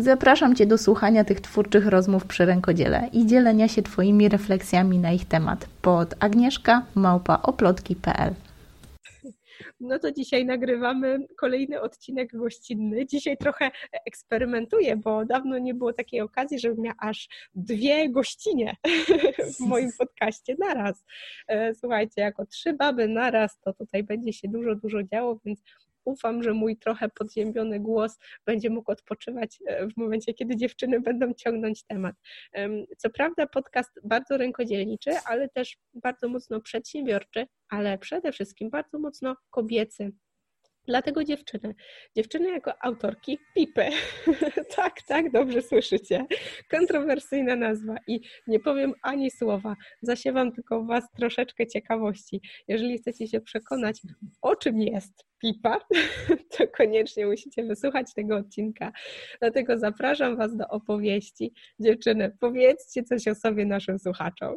Zapraszam Cię do słuchania tych twórczych rozmów przy rękodziele i dzielenia się Twoimi refleksjami na ich temat pod agnieszka małpaoplotki.pl no to dzisiaj nagrywamy kolejny odcinek gościnny. Dzisiaj trochę eksperymentuję, bo dawno nie było takiej okazji, żebym miała aż dwie gościnie w moim podcaście naraz. E, słuchajcie, jako trzy baby naraz, to tutaj będzie się dużo, dużo działo, więc ufam, że mój trochę podziębiony głos będzie mógł odpoczywać e, w momencie, kiedy dziewczyny będą ciągnąć temat. Co prawda, podcast bardzo rękodzielniczy, ale też bardzo mocno przedsiębiorczy, ale przede wszystkim bardzo mocno kobiecy. Dlatego dziewczyny. Dziewczyny jako autorki Pipy. tak, tak, dobrze słyszycie. Kontrowersyjna nazwa i nie powiem ani słowa. Zasiewam tylko Was troszeczkę ciekawości. Jeżeli chcecie się przekonać, o czym jest Pipa, to koniecznie musicie wysłuchać tego odcinka. Dlatego zapraszam Was do opowieści. Dziewczyny, powiedzcie coś o sobie naszym słuchaczom.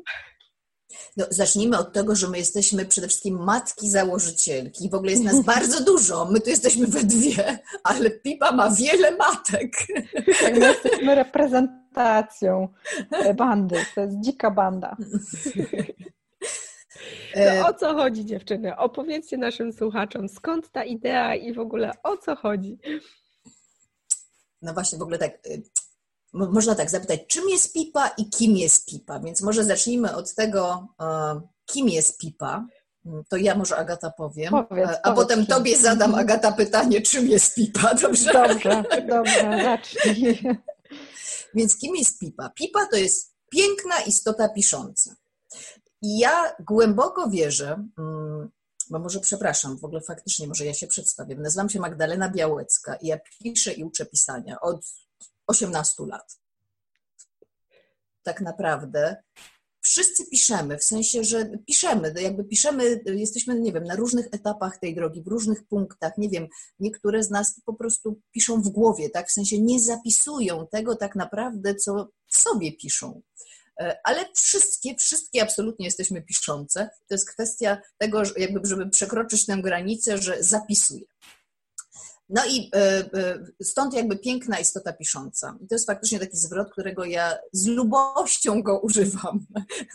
No, zacznijmy od tego, że my jesteśmy przede wszystkim matki założycielki. W ogóle jest nas bardzo dużo. My tu jesteśmy we dwie, ale Pipa ma wiele matek. Tak, my jesteśmy reprezentacją bandy. To jest dzika banda. No, o co chodzi dziewczyny? Opowiedzcie naszym słuchaczom, skąd ta idea i w ogóle o co chodzi? No właśnie, w ogóle tak y, można tak zapytać, czym jest pipa i kim jest pipa? Więc może zacznijmy od tego, e, kim jest pipa. Mm, to ja może Agata powiem, powiedz, a powiedz, potem tobie zadam Agata pytanie, czym jest pipa, dobrze? Dobrze, dobrze, zacznij. Więc kim jest pipa? Pipa to jest piękna istota pisząca. I ja głęboko wierzę, mm, bo może przepraszam, w ogóle faktycznie może ja się przedstawię. Nazywam się Magdalena Białecka i ja piszę i uczę pisania od 18 lat. Tak naprawdę wszyscy piszemy, w sensie, że piszemy, jakby piszemy, jesteśmy, nie wiem, na różnych etapach tej drogi, w różnych punktach, nie wiem, niektóre z nas po prostu piszą w głowie, tak, w sensie nie zapisują tego tak naprawdę, co sobie piszą. E, ale wszystkie, wszystkie absolutnie jesteśmy piszące. To jest kwestia tego, jakby, żeby przekroczyć tę granicę, że zapisuję. No i e, e, stąd jakby piękna istota pisząca. I to jest faktycznie taki zwrot, którego ja z lubością go używam,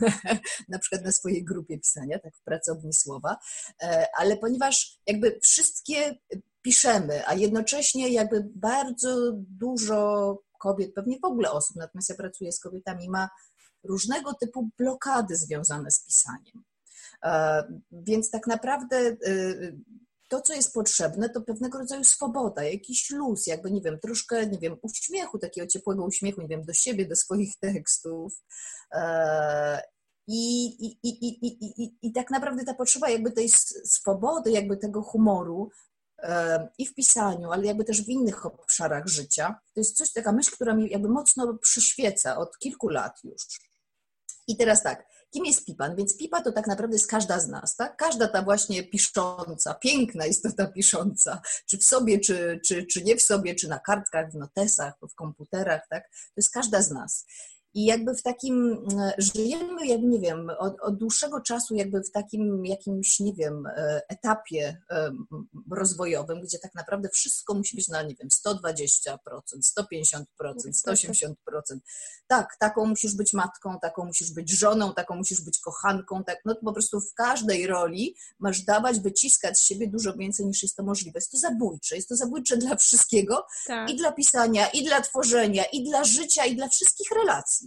na przykład na swojej grupie pisania, tak w pracowni słowa, e, ale ponieważ jakby wszystkie piszemy, a jednocześnie jakby bardzo dużo kobiet, pewnie w ogóle osób, natomiast ja pracuję z kobietami, ma różnego typu blokady związane z pisaniem. Więc tak naprawdę to, co jest potrzebne, to pewnego rodzaju swoboda, jakiś luz, jakby, nie wiem, troszkę, nie wiem, uśmiechu, takiego ciepłego uśmiechu, nie wiem, do siebie, do swoich tekstów. E, I, i, i, i, i, i tak naprawdę ta potrzeba jakby tej swobody, jakby tego humoru e, i w pisaniu, ale jakby też w innych obszarach życia, to jest coś, taka myśl, która mi jakby mocno przyświeca od kilku lat już. I teraz tak, Kim jest Pipan? Więc Pipa to tak naprawdę jest każda z nas, tak? Każda ta właśnie pisząca, piękna istota pisząca, czy w sobie, czy, czy, czy nie w sobie, czy na kartkach, w notesach, w komputerach, tak? To jest każda z nas. I jakby w takim, e, żyjemy, jak nie wiem, od, od, dłuższego czasu jakby w takim jakimś, nie wiem, e, etapie e, rozwojowym, gdzie tak naprawdę wszystko musi być na, nie wiem, 120%, 150%, 180%. Tak, taką musisz być matką, taką musisz być żoną, taką musisz być kochanką, tak, no to po prostu w każdej roli masz dawać, wyciskać z siebie dużo więcej niż jest to możliwe. Jest to zabójcze, jest to zabójcze dla wszystkiego tak. i dla pisania, i dla tworzenia, i dla życia, i dla wszystkich relacji.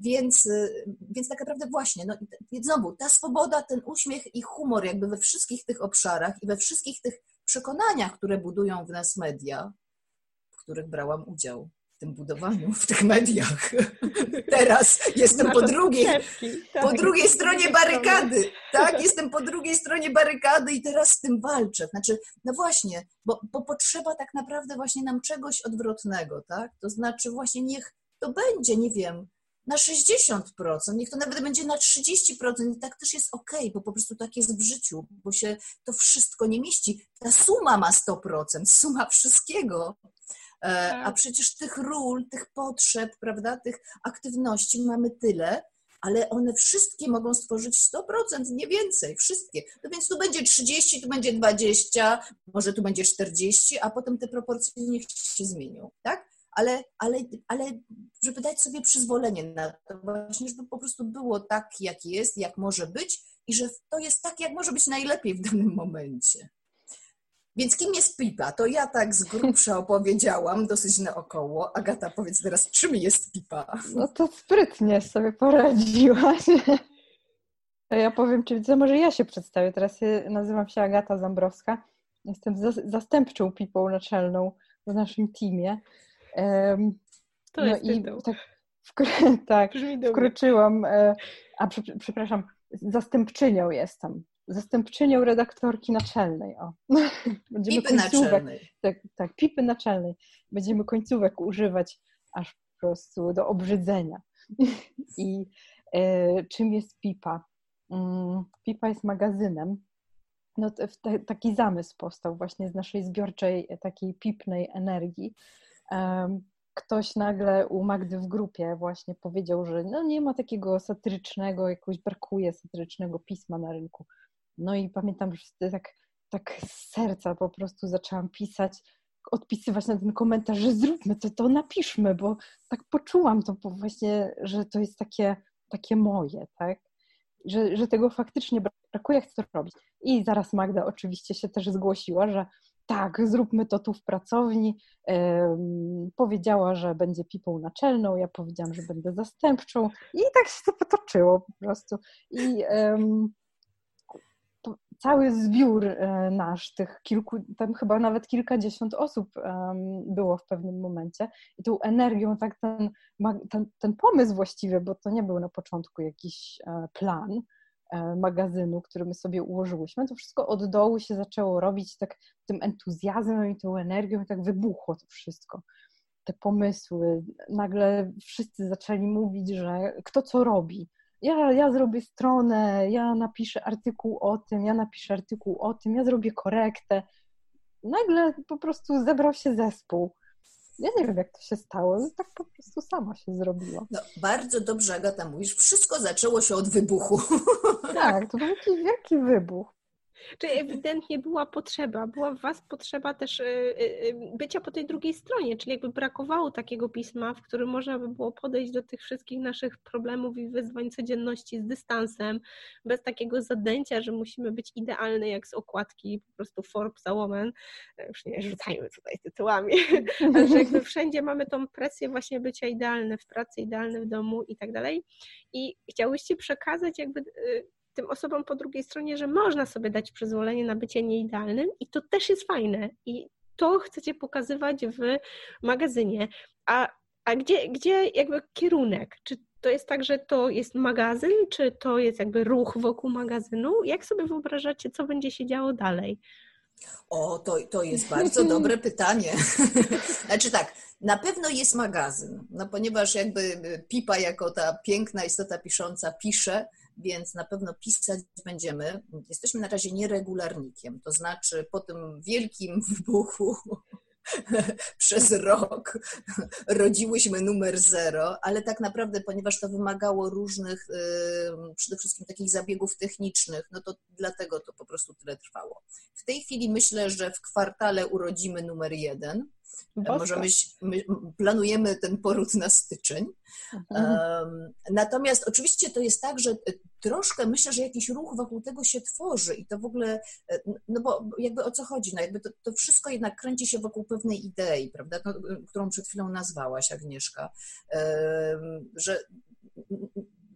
Więc, y, więc tak naprawdę właśnie, no, znowu, ta swoboda, ten uśmiech i humor jakby we wszystkich tych obszarach i we wszystkich tych przekonaniach, które budują w nas media, w których brałam udział w tym budowaniu, w tych mediach. Teraz jestem po drugiej, tak, po drugiej stronie barykady. Tak, jestem po drugiej stronie barykady i teraz z tym walczę. Znaczy, no właśnie, bo, bo potrzeba tak naprawdę właśnie nam czegoś odwrotnego, tak? To znaczy właśnie niech to będzie, nie wiem, na 60%, niech to nawet będzie na 30%, i tak też jest ok, bo po prostu tak jest w życiu, bo się to wszystko nie mieści. Ta suma ma 100%, suma wszystkiego. E, a tak. przecież tych ról, tych potrzeb, prawda, tych aktywności mamy tyle, ale one wszystkie mogą stworzyć 100%, nie więcej, wszystkie. No więc tu będzie 30, tu będzie 20, może tu będzie 40, a potem te proporcje niech się zmienią, tak? Ale, ale, ale żeby dać sobie przyzwolenie na to właśnie, żeby po prostu było tak, jak jest, jak może być i że to jest tak, jak może być najlepiej w danym momencie. Więc kim jest pipa? To ja tak z grubsza opowiedziałam, dosyć naokoło. Agata, powiedz teraz, czym jest pipa? No to sprytnie sobie poradziłaś. Ja powiem Ci, co może ja się przedstawię. Teraz nazywam się Agata Zambrowska. Jestem zastępczą pipą naczelną w naszym teamie. To no jest i tytuł. tak, wkr tak wkroczyłam, e, a przepraszam, zastępczynią jestem. Zastępczynią redaktorki naczelnej. O. Będziemy pipy naczelnej. Tak, tak, pipy naczelnej. Będziemy końcówek używać aż po prostu do obrzydzenia. I e, czym jest pipa? Mm, pipa jest magazynem. No, taki zamysł powstał właśnie z naszej zbiorczej, takiej pipnej energii, ktoś nagle u Magdy w grupie właśnie powiedział, że no nie ma takiego satyrycznego, jakoś brakuje satyrycznego pisma na rynku. No i pamiętam, że tak, tak z serca po prostu zaczęłam pisać, odpisywać na ten komentarz, że zróbmy to, to napiszmy, bo tak poczułam to właśnie, że to jest takie, takie moje, tak? Że, że tego faktycznie brakuje, chcę to robić. I zaraz Magda oczywiście się też zgłosiła, że tak, zróbmy to tu w pracowni. Powiedziała, że będzie pipą naczelną, ja powiedziałam, że będę zastępczą i tak się to potoczyło po prostu. I um, cały zbiór e, nasz, tych kilku, tam chyba nawet kilkadziesiąt osób było w pewnym momencie i tą energią, tak ten, ten, ten pomysł właściwie, bo to nie był na początku jakiś e, plan, magazynu, który my sobie ułożyłyśmy, to wszystko od dołu się zaczęło robić tak tym entuzjazmem i tą energią i tak wybuchło to wszystko. Te pomysły. Nagle wszyscy zaczęli mówić, że kto co robi. Ja, ja zrobię stronę, ja napiszę artykuł o tym, ja napiszę artykuł o tym, ja zrobię korektę. Nagle po prostu zebrał się zespół ja nie wiem, jak to się stało, tak po prostu sama się zrobiła. No, bardzo dobrze, Agata, mówisz. Wszystko zaczęło się od wybuchu. Tak, to był taki wielki wybuch. Czyli ewidentnie była potrzeba, była w Was potrzeba też y, y, y, bycia po tej drugiej stronie, czyli jakby brakowało takiego pisma, w którym można by było podejść do tych wszystkich naszych problemów i wyzwań codzienności z dystansem, bez takiego zadęcia, że musimy być idealne jak z okładki po prostu Forbes Woman, już nie rzucajmy tutaj tytułami, ale że jakby wszędzie mamy tą presję właśnie bycia idealne w pracy, idealne w domu i tak dalej. I chciałyście przekazać jakby tym osobom po drugiej stronie, że można sobie dać przyzwolenie na bycie nieidealnym i to też jest fajne. I to chcecie pokazywać w magazynie. A, a gdzie, gdzie jakby kierunek? Czy to jest tak, że to jest magazyn, czy to jest jakby ruch wokół magazynu? Jak sobie wyobrażacie, co będzie się działo dalej? O, to, to jest bardzo dobre pytanie. Znaczy tak, na pewno jest magazyn, no ponieważ jakby Pipa jako ta piękna istota pisząca pisze, więc na pewno pisać będziemy. Jesteśmy na razie nieregularnikiem, to znaczy po tym wielkim wybuchu przez rok rodziłyśmy numer zero, ale tak naprawdę, ponieważ to wymagało różnych, przede wszystkim takich zabiegów technicznych, no to dlatego to po prostu tyle trwało. W tej chwili myślę, że w kwartale urodzimy numer jeden. Boska. my planujemy ten poród na styczeń. Mhm. Natomiast oczywiście to jest tak, że e, troszkę myślę, że jakiś ruch wokół tego się tworzy i to w ogóle, e, no bo jakby o co chodzi, no jakby to, to wszystko jednak kręci się wokół pewnej idei, prawda, no, którą przed chwilą nazwałaś, Agnieszka, że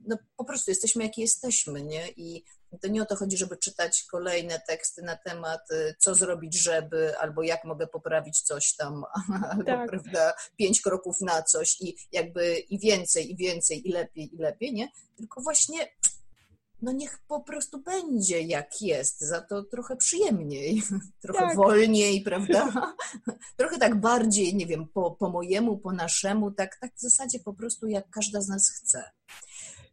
no, po prostu jesteśmy, jaki jesteśmy, nie? I To nie o to chodzi, żeby czytać kolejne teksty na temat, y, co zrobić, żeby, albo jak mogę poprawić coś tam, albo tak. prawda, pięć kroków na coś i jakby i więcej, i więcej, i lepiej, i lepiej, nie? Tylko właśnie no niech po prostu będzie jak jest, za to trochę przyjemniej, trochę tak. wolniej, prawda? trochę tak bardziej, nie wiem, po, po mojemu, po naszemu, tak, tak w zasadzie po prostu jak każda z nas chce.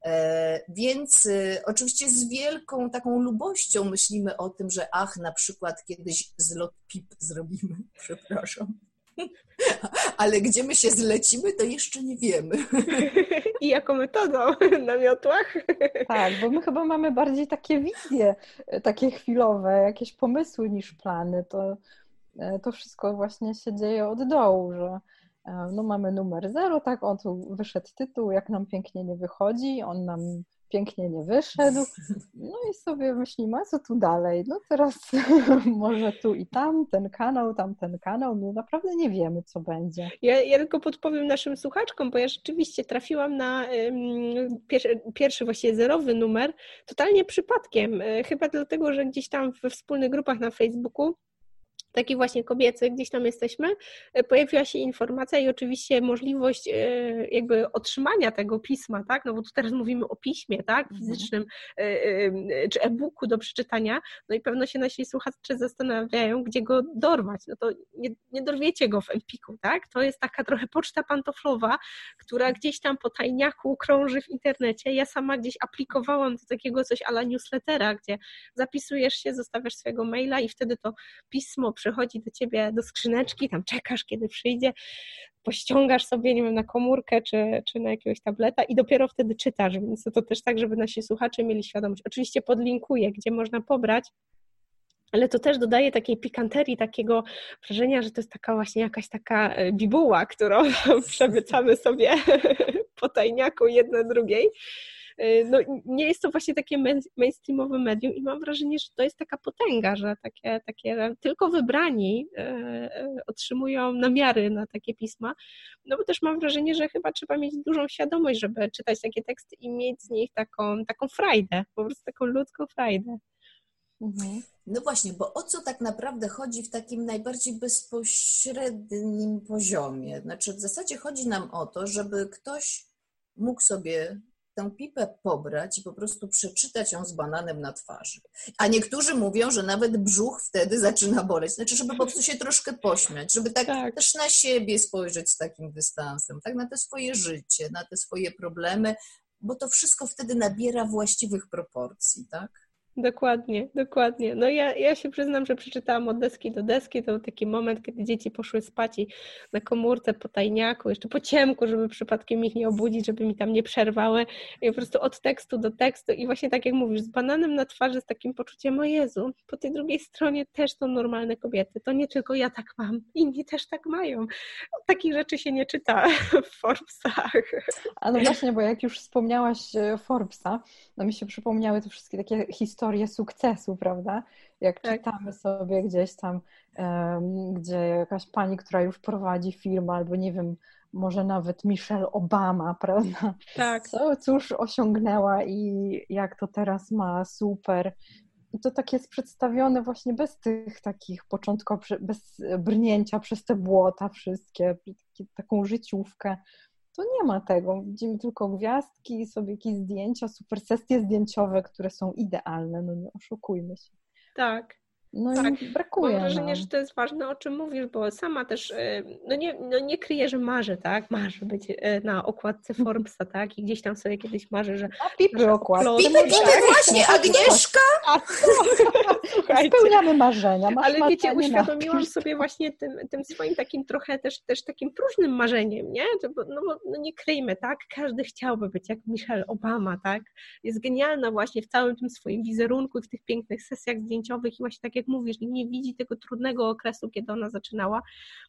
E, więc y, oczywiście z wielką taką lubością myślimy o tym, że ach, na przykład kiedyś zlot PIP zrobimy, przepraszam. Ale gdzie my się zlecimy, to jeszcze nie wiemy. I jaką metodą? Na miotłach? Tak, bo my chyba mamy bardziej takie wizje, e, takie chwilowe, jakieś pomysły niż plany. To, e, to wszystko właśnie się dzieje od dołu, że e, no mamy numer zero, tak, on tu wyszedł tytuł, jak nam pięknie nie wychodzi, on nam pięknie nie wyszedł. No i sobie myślimy, a co tu dalej? No teraz może tu i tam, ten kanał, tam ten kanał. My naprawdę nie wiemy, co będzie. Ja, ja tylko podpowiem naszym słuchaczkom, bo ja rzeczywiście trafiłam na pierwszy, pierwszy, zerowy numer totalnie przypadkiem. E, chyba dlatego, że gdzieś tam we wspólnych grupach na Facebooku taki właśnie kobiecy, gdzieś tam jesteśmy, e, pojawiła się informacja i oczywiście możliwość e, jakby otrzymania tego pisma, tak, no bo tu teraz mówimy o piśmie, tak, mhm. fizycznym e, czy e-booku do przeczytania, no i pewno się nasi słuchacze zastanawiają, gdzie go dorwać, no to nie, nie dorwiecie go w Empiku, tak, to jest taka trochę poczta pantoflowa, która gdzieś tam po tajniaku krąży w internecie, ja sama gdzieś aplikowałam do takiego coś ala newslettera, gdzie zapisujesz się, zostawiasz swojego maila i wtedy to pismo przychodzi do ciebie do skrzyneczki, tam czekasz, kiedy przyjdzie, pościągasz sobie, nie wiem, na komórkę czy, czy na jakiegoś tableta i dopiero wtedy czytasz, więc to też tak, żeby nasi słuchacze mieli świadomość. Oczywiście podlinkuję, gdzie można pobrać, ale to też dodaje takiej pikanterii, takiego wrażenia, że to jest taka właśnie jakaś taka e, bibuła, którą przemycamy sobie po tajniaku jedne drugiej. Y, no, nie jest to właśnie takie mainstreamowe medium i mam wrażenie, że to jest taka potęga, że takie, takie tylko wybrani y, y, otrzymują namiary na takie pisma, no bo też mam wrażenie, że chyba trzeba mieć dużą świadomość, żeby czytać takie teksty i mieć z nich taką, taką frajdę, po prostu taką ludzką frajdę. Mhm. No właśnie, bo o co tak naprawdę chodzi w takim najbardziej bezpośrednim poziomie? Znaczy, w zasadzie chodzi nam o to, żeby ktoś mógł sobie tę pipę pobrać i po prostu przeczytać ją z bananem na twarzy. A niektórzy mówią, że nawet brzuch wtedy zaczyna boleć. Znaczy, żeby po prostu się troszkę pośmiać, żeby tak, tak, też na siebie spojrzeć z takim dystansem, tak na te swoje życie, na te swoje problemy, bo to wszystko wtedy nabiera właściwych proporcji, tak? Dokładnie, dokładnie. No ja, ja się przyznam, że przeczytałam od deski do deski. To był taki moment, kiedy dzieci poszły spać i na komórce po tajniaku, jeszcze po ciemku, żeby przypadkiem ich nie obudzić, żeby mi tam nie przerwały. I po prostu od tekstu do tekstu i właśnie tak jak mówisz, z bananem na twarzy, z takim poczuciem, o Jezu, po tej drugiej stronie też są normalne kobiety. To nie tylko ja tak mam, inni też tak mają. Takich rzeczy się nie czyta w Forbesach. A no właśnie, bo jak już wspomniałaś e, Forbesa, no mi się przypomniały te wszystkie takie historie, historię sukcesu, prawda? Jak tak. czytamy sobie gdzieś tam, um, gdzie jakaś pani, która już prowadzi firmę, albo nie wiem, może nawet Michelle Obama, prawda? Tak. Co, cóż osiągnęła i jak to teraz ma, super. I to tak jest przedstawione właśnie bez tych takich początków, bez brnięcia przez te błota wszystkie, taką życiówkę to nie ma tego. Widzimy tylko gwiazdki, sobie jakieś zdjęcia, super sesje zdjęciowe, które są idealne, no nie oszukujmy się. Tak. No tak, i brakuje. Mam wrażenie, no. że to jest ważne, o czym mówisz, bo sama też, y, no nie, no nie kryję, że marzę, tak? Marzę być y, na okładce Forbesa, tak? I gdzieś tam sobie kiedyś marzę, że... A pipy okładki. Pipy, pipy, tak? właśnie, Agnieszka! A, Spełniamy marzenia. Masz Ale wiecie, uświadomiłam sobie właśnie tym, tym swoim takim trochę też, też takim próżnym marzeniem, nie? No, no nie kryjmy, tak? Każdy chciałby być jak Michelle Obama, tak? Jest genialna właśnie w całym tym swoim wizerunku i w tych pięknych sesjach zdjęciowych i właśnie tak jak mówisz, nie widzi tego trudnego okresu, kiedy ona zaczynała.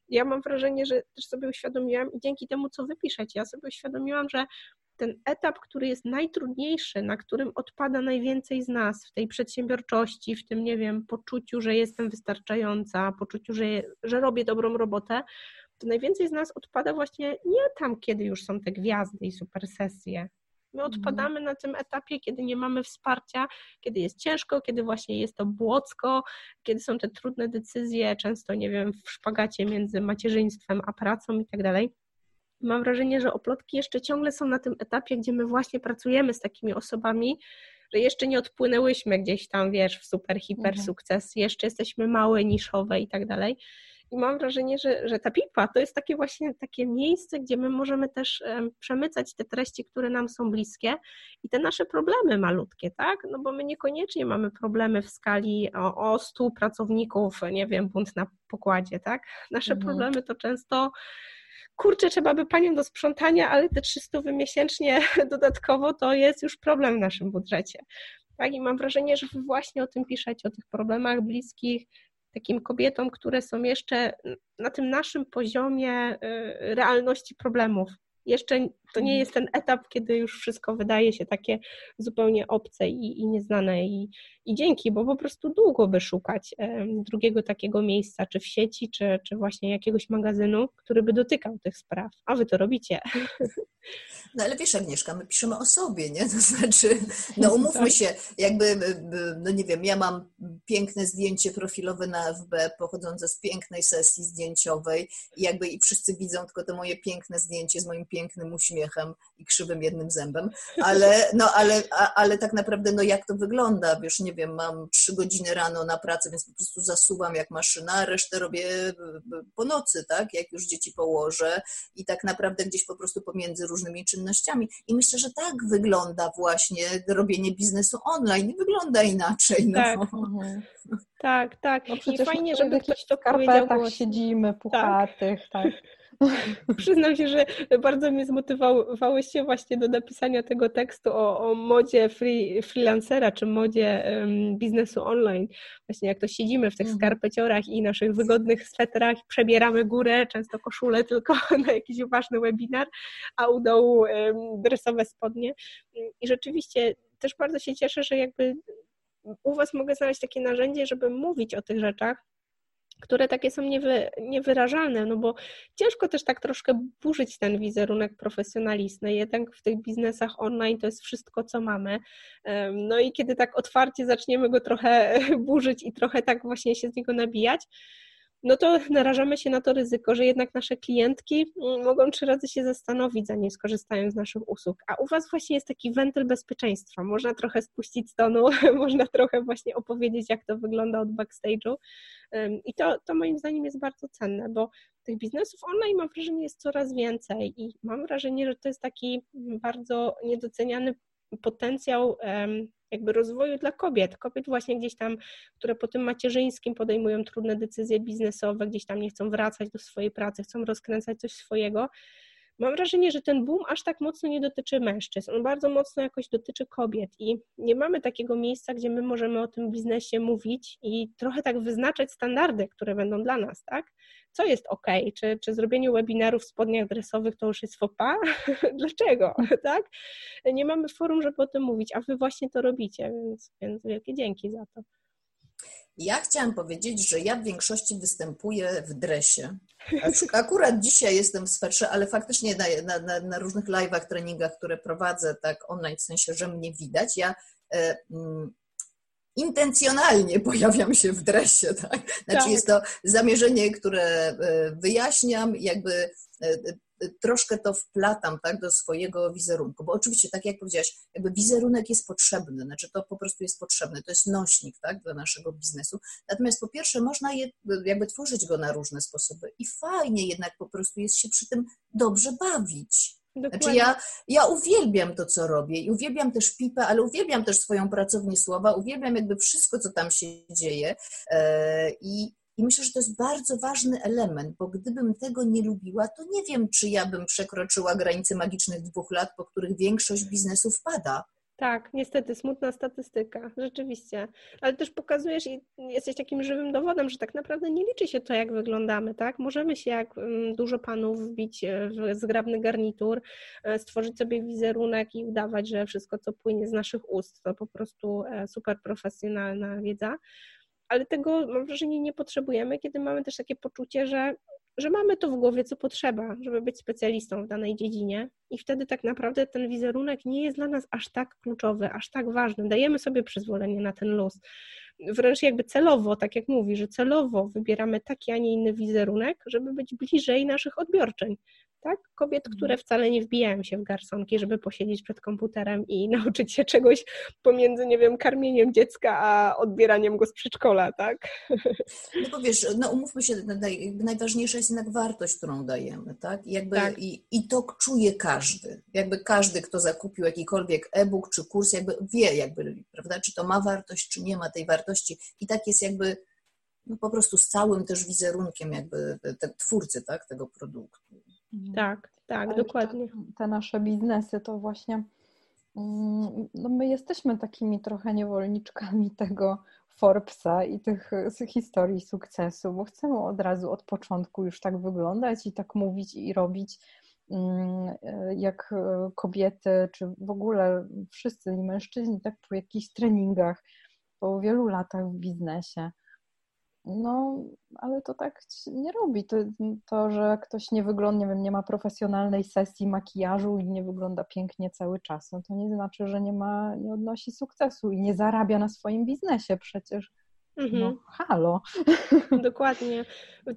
Ja mam wrażenie, że też sobie uświadomiłam i dzięki temu, co wy piszecie, ja sobie uświadomiłam, że ten etap, który jest najtrudniejszy, na którym odpada najwięcej z nas w tej przedsiębiorczości, w tym, nie wiem, poczuciu, że jestem wystarczająca, poczuciu, że, że robię dobrą robotę, to najwięcej z nas odpada właśnie nie tam, kiedy już są te gwiazdy i super sesje, My mhm. odpadamy na tym etapie, kiedy nie mamy wsparcia, kiedy jest ciężko, kiedy właśnie jest to błocko, kiedy są te trudne decyzje, często, nie wiem, w szpagacie między macierzyństwem a pracą i tak dalej. Mam wrażenie, że oplotki jeszcze ciągle są na tym etapie, gdzie my właśnie pracujemy z takimi osobami, że jeszcze nie odpłynęłyśmy gdzieś tam, wiesz, w super, hiper mhm. sukces, jeszcze jesteśmy małe, niszowe i tak dalej. I mam wrażenie, że, że ta pipa to jest takie właśnie takie miejsce, gdzie my możemy też przemycać te treści, które nam są bliskie i te nasze problemy malutkie, tak? No bo my niekoniecznie mamy problemy w skali o, o 100 pracowników, nie wiem, bunt na pokładzie, tak? Nasze mhm. problemy to często kurczę, trzeba by panią do sprzątania, ale te 300 miesięcznie dodatkowo to jest już problem w naszym budżecie. Tak? I mam wrażenie, że wy właśnie o tym piszecie, o tych problemach bliskich, takim kobietom, które są jeszcze na tym naszym poziomie y, realności problemów. Jeszcze to nie mhm. jest ten etap, kiedy już wszystko wydaje się takie zupełnie obce i, i nieznane. I, I dzięki, bo po prostu długo by szukać drugiego takiego miejsca, czy w sieci, czy, czy właśnie jakiegoś magazynu, który by dotykał tych spraw. A wy to robicie. No ale wiesz, Agnieszka, my piszemy o sobie, nie? To znaczy, no umówmy tak. się, jakby, no nie wiem, ja mam piękne zdjęcie profilowe na FB pochodzące z pięknej sesji zdjęciowej i jakby i wszyscy widzą tylko to moje piękne zdjęcie z moim pięknym uśmiechem i krzywym jednym zębem, ale, no, ale, ale tak naprawdę, no jak to wygląda? Wiesz, nie wiem, mam trzy godziny rano na pracę, więc po prostu zasuwam jak maszyna, resztę robię po nocy, tak? Jak już dzieci położę i tak naprawdę gdzieś po prostu pomiędzy różnymi czynnościami. I myślę, że tak wygląda właśnie robienie biznesu online. Wygląda inaczej. No. Tak, mhm. tak. tak. No I fajnie, żeby ktoś to powiedział. Tak siedzimy, puchatych, tak. tak. Przyznam się, że bardzo mnie zmotywowałyście właśnie do napisania tego tekstu o, o modzie free, freelancera, czy modzie um, biznesu online. Właśnie jak to siedzimy w tych mhm. skarpeciorach i naszych wygodnych swetrach, przebieramy górę, często koszulę tylko na jakiś ważny webinar, a u dołu um, dresowe spodnie. I rzeczywiście też bardzo się cieszę, że jakby u Was mogę znaleźć takie narzędzie, żeby mówić o tych rzeczach, które takie są niewy, niewyrażalne, no bo ciężko też tak troszkę burzyć ten wizerunek profesjonalisty, jednak w tych biznesach online to jest wszystko, co mamy. No i kiedy tak otwarcie zaczniemy go trochę burzyć i trochę tak właśnie się z niego nabijać, no to narażamy się na to ryzyko, że jednak nasze klientki mm, mogą trzy razy się zastanowić, zanim skorzystają z naszych usług. A u Was właśnie jest taki wentyl bezpieczeństwa. Można trochę spuścić z tonu, można trochę właśnie opowiedzieć, jak to wygląda od backstage'u. I to, to moim zdaniem jest bardzo cenne, bo tych biznesów online mam wrażenie jest coraz więcej i mam wrażenie, że to jest taki bardzo niedoceniany potencjał jakby rozwoju dla kobiet, kobiet właśnie gdzieś tam, które po tym macierzyńskim podejmują trudne decyzje biznesowe, gdzieś tam nie chcą wracać do swojej pracy, chcą rozkręcać coś swojego. Mam wrażenie, że ten boom aż tak mocno nie dotyczy mężczyzn, on bardzo mocno jakoś dotyczy kobiet i nie mamy takiego miejsca, gdzie my możemy o tym biznesie mówić i trochę tak wyznaczać standardy, które będą dla nas, tak? Co jest ok? Czy, czy zrobienie webinarów w spodniach dresowych to już jest fopa? Dlaczego, tak? Nie mamy forum, żeby o tym mówić, a wy właśnie to robicie, więc, więc wielkie dzięki za to. Ja chciałam powiedzieć, że ja w większości występuję w dresie. Akurat dzisiaj jestem w swetrze, ale faktycznie na, na, na różnych live'ach, treningach, które prowadzę tak online, w sensie, że mnie widać, ja e, mm, intencjonalnie pojawiam się w dresie, tak? Znaczy tak. jest to zamierzenie, które e, wyjaśniam, jakby e, troszkę to wplatam tak, do swojego wizerunku, bo oczywiście, tak jak powiedziałaś, jakby wizerunek jest potrzebny, znaczy to po prostu jest potrzebne, to jest nośnik tak, dla naszego biznesu. Natomiast po pierwsze można je, jakby tworzyć go na różne sposoby i fajnie jednak po prostu jest się przy tym dobrze bawić. Znaczy ja, ja uwielbiam to, co robię i uwielbiam też pipę, ale uwielbiam też swoją pracownię słowa, uwielbiam jakby wszystko, co tam się dzieje e, i i myślę, że to jest bardzo ważny element, bo gdybym tego nie lubiła, to nie wiem, czy ja bym przekroczyła granice magicznych dwóch lat, po których większość biznesu wpada. Tak, niestety, smutna statystyka, rzeczywiście. Ale też pokazujesz i jesteś takim żywym dowodem, że tak naprawdę nie liczy się to, jak wyglądamy, tak? Możemy się jak mm, dużo panów wbić e, w zgrabny garnitur, e, stworzyć sobie wizerunek i udawać, że wszystko, co płynie z naszych ust, to po prostu e, super profesjonalna wiedza ale tego mam wrażenie nie potrzebujemy, kiedy mamy też takie poczucie, że że mamy to w głowie, co potrzeba, żeby być specjalistą w danej dziedzinie, i wtedy tak naprawdę ten wizerunek nie jest dla nas aż tak kluczowy, aż tak ważny. Dajemy sobie przyzwolenie na ten luz. Wręcz jakby celowo, tak jak mówi, że celowo wybieramy taki, a nie inny wizerunek, żeby być bliżej naszych odbiorczeń tak? Kobiet, Mhm. które wcale nie wbijają się w garsonki, żeby posiedzieć przed komputerem i nauczyć się czegoś pomiędzy, nie wiem, karmieniem dziecka, a odbieraniem go z przedszkola, tak? No bo wiesz, no umówmy się, naj- najważniejsza jest jednak wartość, którą dajemy, tak? I, jakby, Tak. i, I to czuje każdy. Jakby każdy, kto zakupił jakikolwiek e-book czy kurs, jakby wie, jakby, prawda, czy to ma wartość, czy nie ma tej wartości. I tak jest jakby no po prostu z całym też wizerunkiem jakby te twórcy, tak, tego produktu. Tak, tak, Ale dokładnie. Te, te nasze biznesy to właśnie, mm, no my jesteśmy takimi trochę niewolniczkami tego Forbesa i tych historii sukcesu, bo chcemy od razu od początku już tak wyglądać i tak mówić i robić mm, jak kobiety, czy w ogóle wszyscy mężczyźni, tak po jakichś treningach, po wielu latach w biznesie. No, ale to tak nie robi. To, to, że ktoś nie wygląda, nie wiem, nie ma profesjonalnej sesji makijażu i nie wygląda pięknie cały czas, no to nie znaczy, że nie ma, nie odnosi sukcesu i nie zarabia na swoim biznesie przecież. Mhm. No, halo. Dokładnie.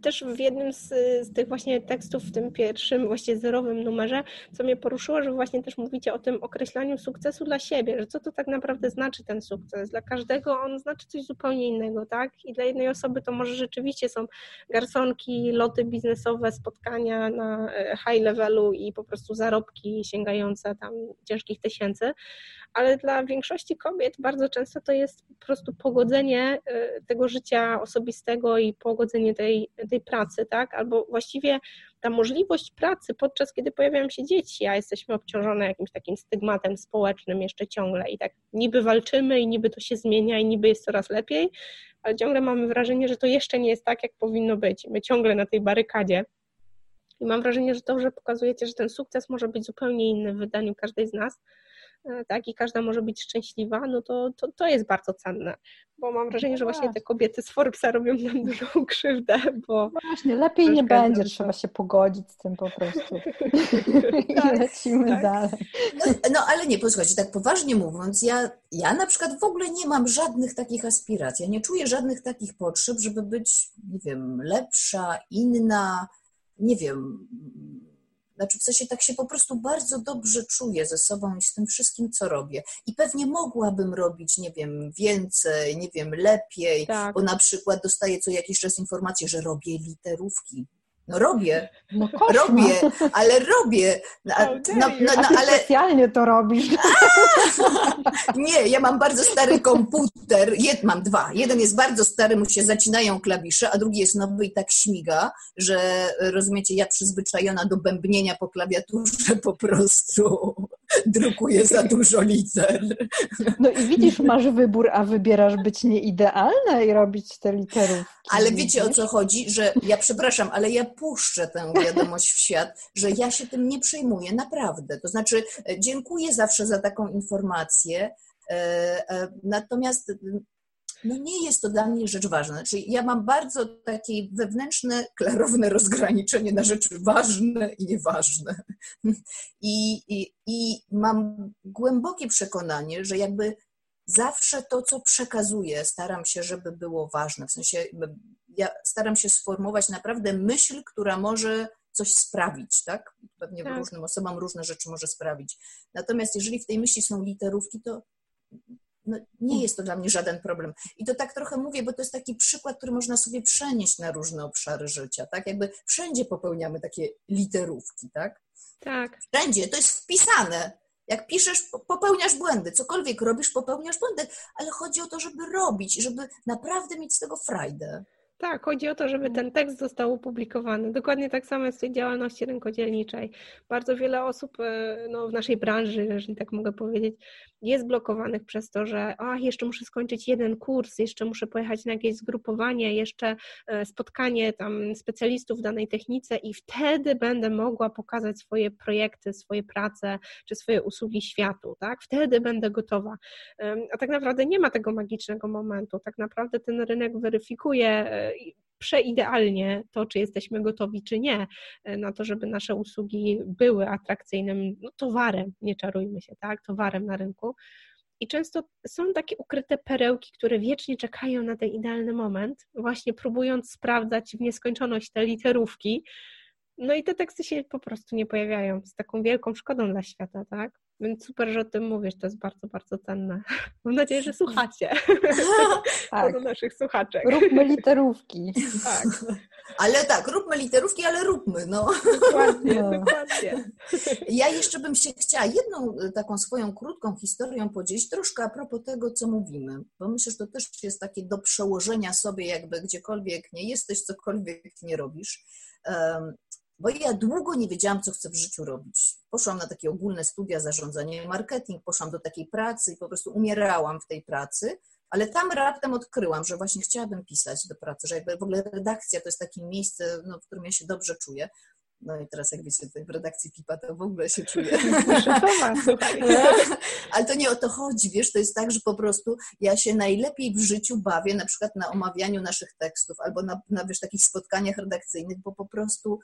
Też w jednym z, z, tych właśnie tekstów, w tym pierwszym, właściwie zerowym numerze, co mnie poruszyło, że właśnie też mówicie o tym określaniu sukcesu dla siebie, że co to tak naprawdę znaczy ten sukces. Dla każdego on znaczy coś zupełnie innego, tak? I dla jednej osoby to może rzeczywiście są garsonki, loty biznesowe, spotkania na e, high levelu i po prostu zarobki sięgające tam ciężkich tysięcy, ale dla większości kobiet bardzo często to jest po prostu pogodzenie tego życia osobistego i pogodzenie tej, tej pracy, tak? Albo właściwie ta możliwość pracy, podczas kiedy pojawiają się dzieci, a jesteśmy obciążone jakimś takim stygmatem społecznym jeszcze ciągle i tak niby walczymy i niby to się zmienia i niby jest coraz lepiej, ale ciągle mamy wrażenie, że to jeszcze nie jest tak, jak powinno być. My ciągle na tej barykadzie. I mam wrażenie, że że pokazujecie, że ten sukces może być zupełnie inny w wydaniu każdej z nas, tak, i każda może być szczęśliwa, no to, to, to jest bardzo cenne, bo mam wrażenie, że właśnie te kobiety z Forbesa robią nam dużą krzywdę, bo... No właśnie, lepiej nie będzie, trzeba się pogodzić z tym po prostu i tak, lecimy tak. dalej. No, no, ale nie, posłuchajcie, tak poważnie mówiąc, ja, ja na przykład w ogóle nie mam żadnych takich aspiracji, ja nie czuję żadnych takich potrzeb, żeby być, nie wiem, lepsza, inna, nie wiem znaczy w sensie tak się po prostu bardzo dobrze czuję ze sobą i z tym wszystkim, co robię. I pewnie mogłabym robić, nie wiem, więcej, nie wiem, lepiej, tak. bo na przykład dostaję co jakiś czas informację, że robię literówki. No robię, no robię, ale robię. No, no, no, no, ale... specjalnie to robisz. Nie, ja mam bardzo stary komputer, Jed, mam dwa. Jeden jest bardzo stary, mu się zacinają klawisze, a drugi jest nowy i tak śmiga, że rozumiecie, ja przyzwyczajona do bębnienia po klawiaturze po prostu drukuję za dużo liter. No i widzisz, masz wybór, a wybierasz być nieidealna i robić te literówki. Ale wiecie o co chodzi, że ja przepraszam, ale ja puszczę tę wiadomość w świat, że ja się tym nie przejmuję, naprawdę. To znaczy, dziękuję zawsze za taką informację, natomiast no nie jest to dla mnie rzecz ważna. Znaczy, ja mam bardzo takie wewnętrzne, klarowne rozgraniczenie na rzeczy ważne i nieważne. I, i, I mam głębokie przekonanie, że jakby zawsze to, co przekazuję, staram się, żeby było ważne. W sensie, ja staram się sformułować naprawdę myśl, która może coś sprawić, tak? Pewnie tak. różnym osobom różne rzeczy może sprawić. Natomiast jeżeli w tej myśli są literówki, to no, nie jest to dla mnie żaden problem. I to tak trochę mówię, bo to jest taki przykład, który można sobie przenieść na różne obszary życia, tak? Jakby wszędzie popełniamy takie literówki, tak? Tak. Wszędzie, to jest wpisane. Jak piszesz, popełniasz błędy, cokolwiek robisz, popełniasz błędy, ale chodzi o to, żeby robić, żeby naprawdę mieć z tego frajdę. Tak, chodzi o to, żeby ten tekst został opublikowany. Dokładnie tak samo jest w tej działalności rynkodzielniczej. Bardzo wiele osób no, w naszej branży, jeżeli tak mogę powiedzieć, jest blokowanych przez to, że a, jeszcze muszę skończyć jeden kurs, jeszcze muszę pojechać na jakieś zgrupowanie, jeszcze spotkanie tam specjalistów w danej technice i wtedy będę mogła pokazać swoje projekty, swoje prace czy swoje usługi światu, tak? Wtedy będę gotowa. A tak naprawdę nie ma tego magicznego momentu. Tak naprawdę ten rynek weryfikuje przeidealnie to, czy jesteśmy gotowi, czy nie, na to, żeby nasze usługi były atrakcyjnym no, towarem, nie czarujmy się, tak, towarem na rynku. I często są takie ukryte perełki, które wiecznie czekają na ten idealny moment, właśnie próbując sprawdzać w nieskończoność te literówki. No i te teksty się po prostu nie pojawiają z taką wielką szkodą dla świata, tak? Więc super, że o tym mówisz, to jest bardzo, bardzo cenne. Mam nadzieję, że słuchacie. tak. do naszych słuchaczek. Róbmy literówki. tak. Ale tak, róbmy literówki, ale róbmy, no. Dokładnie, no. dokładnie. Ja jeszcze bym się chciała jedną e, taką swoją krótką historią podzielić, troszkę a propos tego, co mówimy, bo myślę, że to też jest takie do przełożenia sobie jakby gdziekolwiek nie jesteś, cokolwiek nie robisz. Bo ja długo nie wiedziałam, co chcę w życiu robić. Poszłam na takie ogólne studia zarządzania i marketing, poszłam do takiej pracy i po prostu umierałam w tej pracy, ale tam raptem odkryłam, że właśnie chciałabym pisać do pracy, że jakby w ogóle redakcja to jest takie miejsce, no, w którym ja się dobrze czuję. No i teraz, jak wiecie, w redakcji PIPA to w ogóle się czuję. Ale to nie o to chodzi, wiesz, to jest tak, że po prostu ja się najlepiej w życiu bawię, na przykład na omawianiu naszych tekstów albo na, na wiesz, takich spotkaniach redakcyjnych, bo po prostu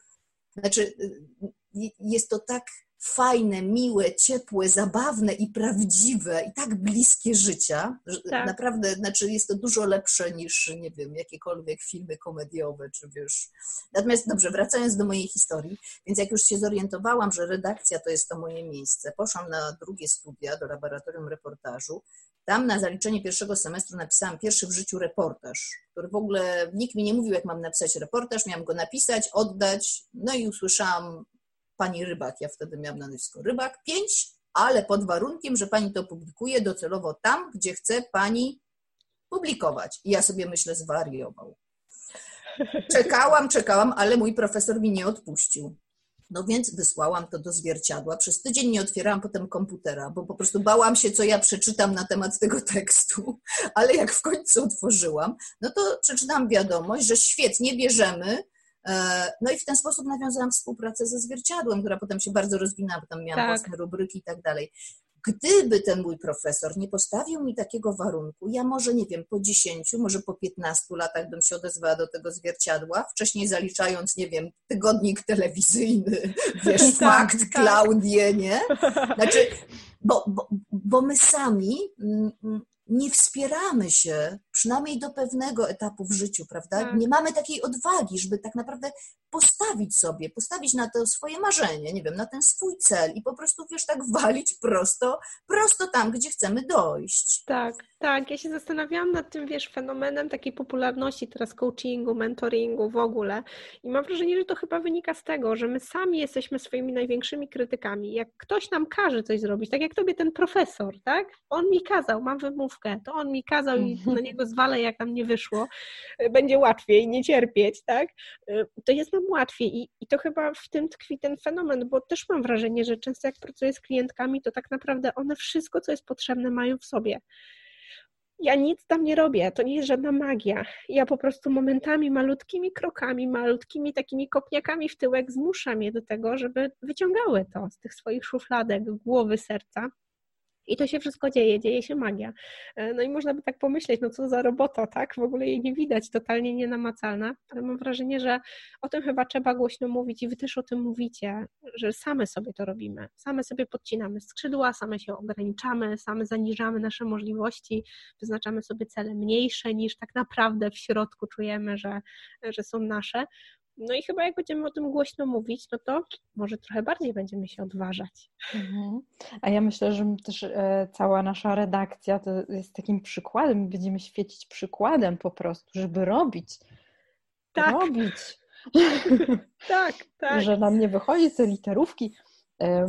znaczy, y, jest to tak fajne, miłe, ciepłe, zabawne i prawdziwe i tak bliskie życia, że tak. naprawdę, znaczy jest to dużo lepsze niż, nie wiem, jakiekolwiek filmy komediowe, czy wiesz. Natomiast dobrze, wracając do mojej historii, więc jak już się zorientowałam, że redakcja to jest to moje miejsce, poszłam na drugie studia do laboratorium reportażu tam na zaliczenie pierwszego semestru napisałam pierwszy w życiu reportaż, który w ogóle nikt mi nie mówił, jak mam napisać reportaż, miałam go napisać, oddać, no i usłyszałam pani Rybak, ja wtedy miałam na nazwisko Rybak, pięć, ale pod warunkiem, że pani to publikuje docelowo tam, gdzie chce pani publikować. I ja sobie myślę, zwariował. Czekałam, czekałam, ale mój profesor mi nie odpuścił. No więc wysłałam to do zwierciadła. Przez tydzień nie otwierałam potem komputera, bo po prostu bałam się, co ja przeczytam na temat tego tekstu. Ale jak w końcu otworzyłam, no to przeczytałam wiadomość, że świetnie bierzemy. E, no i w ten sposób nawiązałam współpracę ze zwierciadłem, która potem się bardzo rozwinęła, bo tam miałam tak. własne rubryki i tak dalej. Gdyby ten mój profesor nie postawił mi takiego warunku, ja może, nie wiem, po 10, może po 15 latach bym się odezwała do tego zwierciadła, wcześniej zaliczając, nie wiem, tygodnik telewizyjny, wiesz, tak, fakt, tak. Klaudię, nie? Znaczy, bo, bo, bo my sami mm, mm, nie wspieramy się, przynajmniej do pewnego etapu w życiu, prawda? Tak. Nie mamy takiej odwagi, żeby tak naprawdę postawić sobie, postawić na to swoje marzenie, nie wiem, na ten swój cel i po prostu, wiesz, tak walić prosto, prosto tam, gdzie chcemy dojść. Tak, tak. Ja się zastanawiałam nad tym, wiesz, fenomenem takiej popularności teraz coachingu, mentoringu w ogóle i mam wrażenie, że to chyba wynika z tego, że my sami jesteśmy swoimi największymi krytykami. Jak ktoś nam każe coś zrobić, tak jak tobie ten profesor, tak? On mi kazał, mam wymówkę, to on mi kazał i na niego zwalę, jak nam nie wyszło, będzie łatwiej, nie cierpieć, tak? To jest nam łatwiej I, i to chyba w tym tkwi ten fenomen, bo też mam wrażenie, że często jak pracuję z klientkami, to tak naprawdę one wszystko, co jest potrzebne, mają w sobie. Ja nic tam nie robię, to nie jest żadna magia. Ja po prostu momentami, malutkimi krokami, malutkimi takimi kopniakami w tyłek zmuszam je do tego, żeby wyciągały to z tych swoich szufladek, głowy, serca i to się wszystko dzieje, dzieje się magia. E, no i można by tak pomyśleć, no co za robota, tak? W ogóle jej nie widać, totalnie nienamacalna, ale mam wrażenie, że o tym chyba trzeba głośno mówić i wy też o tym mówicie, że same sobie to robimy, same sobie podcinamy skrzydła, same się ograniczamy, same zaniżamy nasze możliwości, wyznaczamy sobie cele mniejsze niż tak naprawdę w środku czujemy, że, że są nasze. No i chyba jak będziemy o tym głośno mówić, no to może trochę bardziej będziemy się odważać. Mhm. A ja myślę, że też e, cała nasza redakcja to jest takim przykładem, będziemy świecić przykładem po prostu, żeby robić. Tak. Robić. tak, tak. że nam nie wychodzi te literówki. E,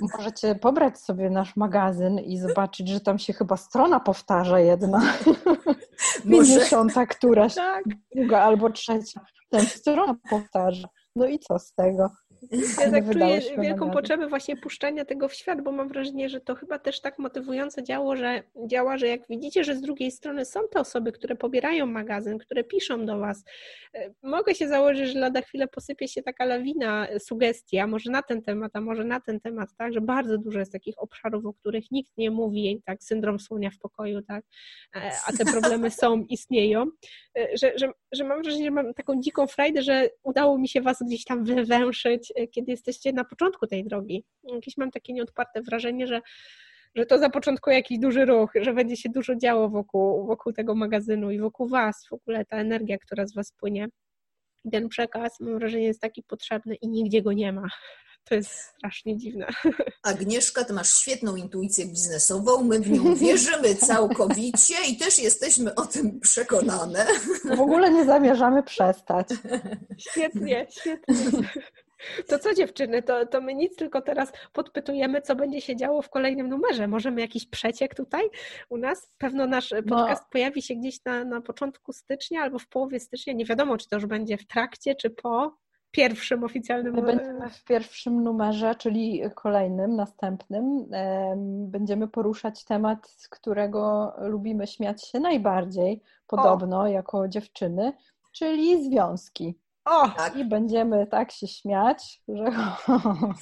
możecie pobrać sobie nasz magazyn i zobaczyć, że tam się chyba strona powtarza jedna. Pięćdziesiąta któraś, tak. druga albo trzecia. Ten strona powtarza. No i co z tego? Ja tak czuję wielką potrzebę właśnie puszczania tego w świat, bo mam wrażenie, że to chyba też tak motywująco działo, że, działa, że jak widzicie, że z drugiej strony są te osoby, które pobierają magazyn, które piszą do Was, e, mogę się założyć, że lada chwilę posypie się taka lawina sugestii, a może na ten temat, a może na ten temat, tak, że bardzo dużo jest takich obszarów, o których nikt nie mówi, tak, syndrom słonia w pokoju, tak, e, a te problemy są, istnieją, e, że, że że mam wrażenie, że mam taką dziką frajdę, że udało mi się Was gdzieś tam wywęszyć, e, kiedy jesteście na początku tej drogi. Jakieś mam takie nieodparte wrażenie, że, że to zapoczątkuje jakiś duży ruch, że będzie się dużo działo wokół, wokół tego magazynu i wokół Was, w ogóle ta energia, która z Was płynie. Ten przekaz, mam wrażenie, jest taki potrzebny i nigdzie go nie ma. To jest strasznie dziwne. Agnieszka, ty masz świetną intuicję biznesową, my w nią wierzymy całkowicie i też jesteśmy o tym przekonane. W ogóle nie zamierzamy przestać. Świetnie, świetnie. To co dziewczyny, to, to my nic, tylko teraz podpytujemy, co będzie się działo w kolejnym numerze. Możemy jakiś przeciek tutaj u nas? Pewno nasz no. podcast no. pojawi się gdzieś na, na początku stycznia albo w połowie stycznia. Nie wiadomo, czy to już będzie w trakcie, czy po pierwszym oficjalnym My będziemy w pierwszym numerze, czyli kolejnym, następnym, będziemy poruszać temat, którego lubimy śmiać się najbardziej, podobno, o. jako dziewczyny, czyli związki. O! Tak. I będziemy tak się śmiać, że.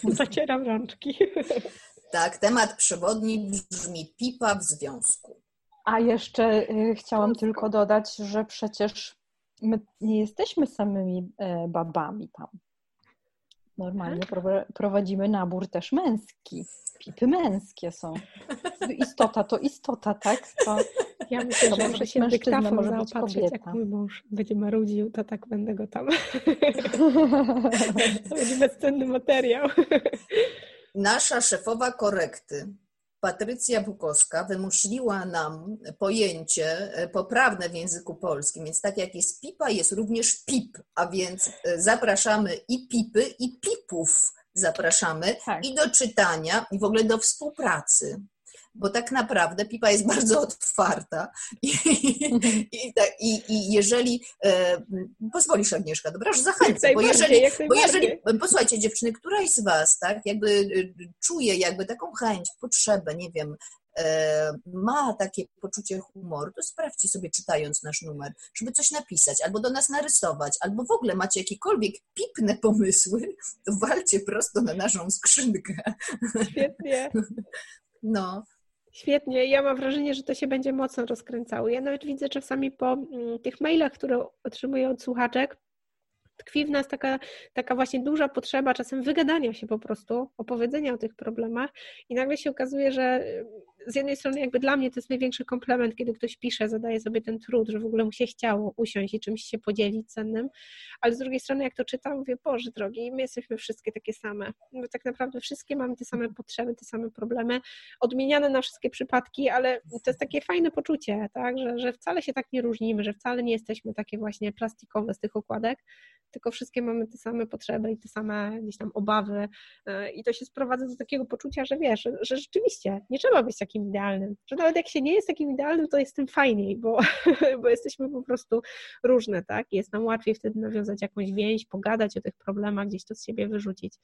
Zacieram rączki. Tak, temat przewodni brzmi pipa w związku. A jeszcze y, chciałam tylko dodać, że przecież my nie jesteśmy samymi e, babami tam. Normalnie tak? prowadzimy nabór też męski. Pipy męskie są. Istota to istota, tak? To, ja myślę, że muszę się dyktafon może zaopatrzyć, jak mój mąż będzie marudził, to tak będę go tam. to będzie bezcenny materiał. Nasza szefowa korekty Patrycja Bukowska wymusiła nam pojęcie e, poprawne w języku polskim, więc tak jak jest pipa, jest również pip, a więc e, zapraszamy i pipy, i pipów zapraszamy tak. i do czytania, i w ogóle do współpracy bo tak naprawdę pipa jest bardzo otwarta i, i, i, i jeżeli e, pozwolisz Agnieszka, dobra, że zachęcę, bo jeżeli, bo jeżeli, posłuchajcie dziewczyny, któraś z Was tak jakby e, czuje jakby taką chęć, potrzebę, nie wiem, e, ma takie poczucie humoru, to sprawdźcie sobie czytając nasz numer, żeby coś napisać, albo do nas narysować, albo w ogóle macie jakiekolwiek pipne pomysły, to walcie prosto na naszą skrzynkę. Świetnie. No, Świetnie. Ja mam wrażenie, że to się będzie mocno rozkręcało. Ja nawet widzę czasami po mm, tych mailach, które otrzymuję od słuchaczek, tkwi w nas taka, taka właśnie duża potrzeba czasem wygadania się po prostu, opowiedzenia o tych problemach i nagle się okazuje, że z jednej strony jakby dla mnie to jest największy komplement, kiedy ktoś pisze, zadaje sobie ten trud, że w ogóle mu się chciało usiąść i czymś się podzielić cennym, ale z drugiej strony jak to czytam, mówię, Boże drogi, my jesteśmy wszystkie takie same, bo tak naprawdę wszystkie mamy te same potrzeby, te same problemy, odmieniane na wszystkie przypadki, ale to jest takie fajne poczucie, tak, że, że wcale się tak nie różnimy, że wcale nie jesteśmy takie właśnie plastikowe z tych okładek, tylko wszystkie mamy te same potrzeby i te same gdzieś tam obawy e, i to się sprowadza do takiego poczucia, że wiesz, że rzeczywiście nie trzeba być takim idealnym, że nawet jak się nie jest takim idealnym, to jest tym fajniej, bo, bo jesteśmy po prostu różne, tak? Jest nam łatwiej wtedy nawiązać jakąś więź, pogadać o tych problemach, gdzieś to z siebie wyrzucić.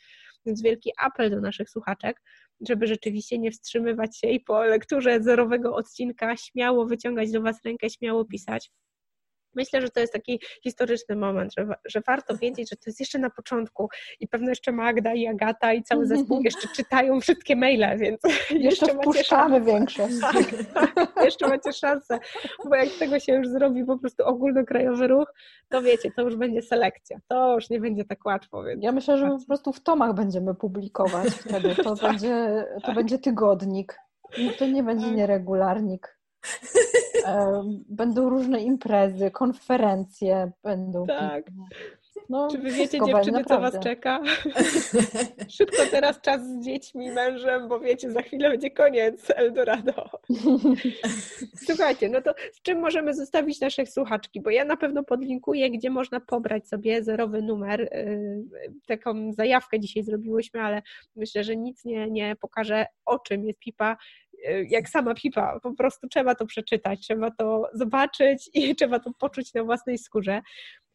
Więc wielki apel do naszych słuchaczek, żeby rzeczywiście nie wstrzymywać się i po lekturze zerowego odcinka śmiało wyciągać do Was rękę, śmiało pisać Myślę, że to jest taki historyczny moment, że, że warto wiedzieć, że to jest jeszcze na początku i pewno jeszcze Magda i Agata i cały zespół jeszcze czytają wszystkie maile, więc jeszcze, jeszcze wpuszczamy większość. Tak, tak, jeszcze macie szansę, bo jak z tego się już zrobi po prostu ogólnokrajowy ruch, to wiecie, to już będzie selekcja, to już nie będzie tak łatwo. Więc... Ja myślę, że po prostu w tomach będziemy publikować wtedy, to, tak. będzie, to tak. będzie tygodnik. To nie będzie tak. nieregularnik. Będą różne imprezy, konferencje, będą. Tak. No, Czy wy wiecie, dziewczyny, co was czeka? Szybko teraz czas z dziećmi, mężem, bo wiecie, za chwilę będzie koniec Eldorado. Słuchajcie, no to z czym możemy zostawić naszych słuchaczki? Bo ja na pewno podlinkuję, gdzie można pobrać sobie zerowy numer. Y, taką zajawkę dzisiaj zrobiłyśmy, ale myślę, że nic nie, nie pokaże, o czym jest pipa jak sama pipa. Po prostu trzeba to przeczytać, trzeba to zobaczyć i trzeba to poczuć na własnej skórze.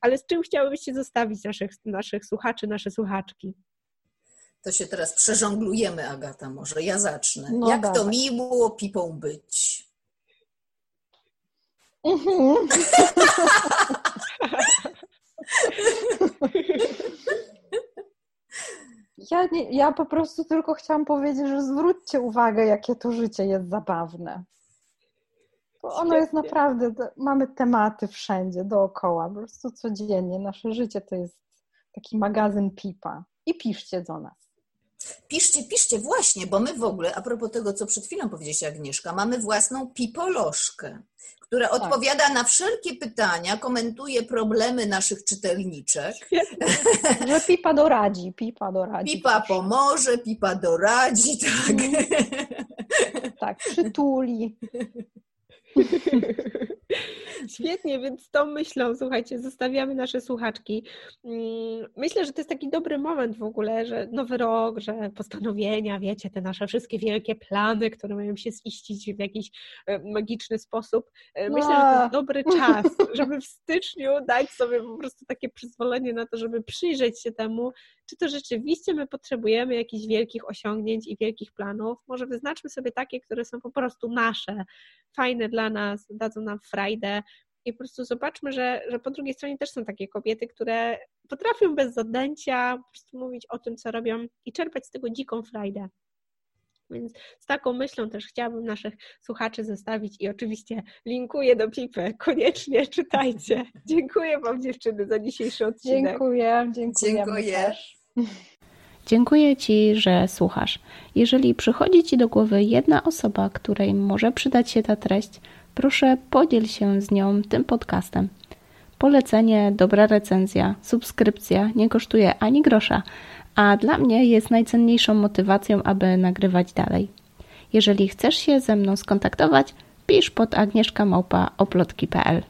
Ale z czym chciałybyście zostawić naszych, naszych słuchaczy, nasze słuchaczki? To się teraz przerząglujemy, Agata, może ja zacznę. No Jak dawaj. to miło pipą być. Mhm. Ja, nie, ja po prostu tylko chciałam powiedzieć, że zwróćcie uwagę, jakie to życie jest zabawne. Bo ono jest naprawdę, mamy tematy wszędzie, dookoła, po prostu codziennie. Nasze życie to jest taki magazyn pipa. I piszcie do nas. Piszcie, piszcie, właśnie, bo my w ogóle, a propos tego, co przed chwilą powiedziała Agnieszka, mamy własną pipolożkę, która tak. odpowiada na wszelkie pytania, komentuje problemy naszych czytelniczek. Że pipa doradzi, pipa doradzi. Pipa pomoże, pipa doradzi, tak. Mm. Tak, przytuli. Świetnie, więc tą myślą, słuchajcie, zostawiamy nasze słuchaczki. Mm, myślę, że to jest taki dobry moment w ogóle, że nowy rok, że postanowienia, wiecie, te nasze wszystkie wielkie plany, które mają się ziścić w jakiś e, magiczny sposób. E, myślę, że to jest dobry czas, żeby w styczniu dać sobie po prostu takie przyzwolenie na to, żeby przyjrzeć się temu, czy to rzeczywiście my potrzebujemy jakichś wielkich osiągnięć i wielkich planów. Może wyznaczmy sobie takie, które są po prostu nasze, fajne dla nas, dadzą nam frajdę. I po prostu zobaczmy, że, że po drugiej stronie też są takie kobiety, które potrafią bez zadęcia po prostu mówić o tym, co robią i czerpać z tego dziką frajdę. Więc z taką myślą też chciałabym naszych słuchaczy zostawić i oczywiście linkuję do Pipy. Koniecznie czytajcie. Dziękuję Wam dziewczyny za dzisiejszy odcinek. Dziękuję, dziękuję. Dziękuję. Dziękuję Ci, że słuchasz. Jeżeli przychodzi Ci do głowy jedna osoba, której może przydać się ta treść, proszę podziel się z nią tym podcastem. Polecenie, dobra recenzja, subskrypcja nie kosztuje ani grosza, a dla mnie jest najcenniejszą motywacją, aby nagrywać dalej. Jeżeli chcesz się ze mną skontaktować, pisz pod agnieszkamałpa.oplotki.pl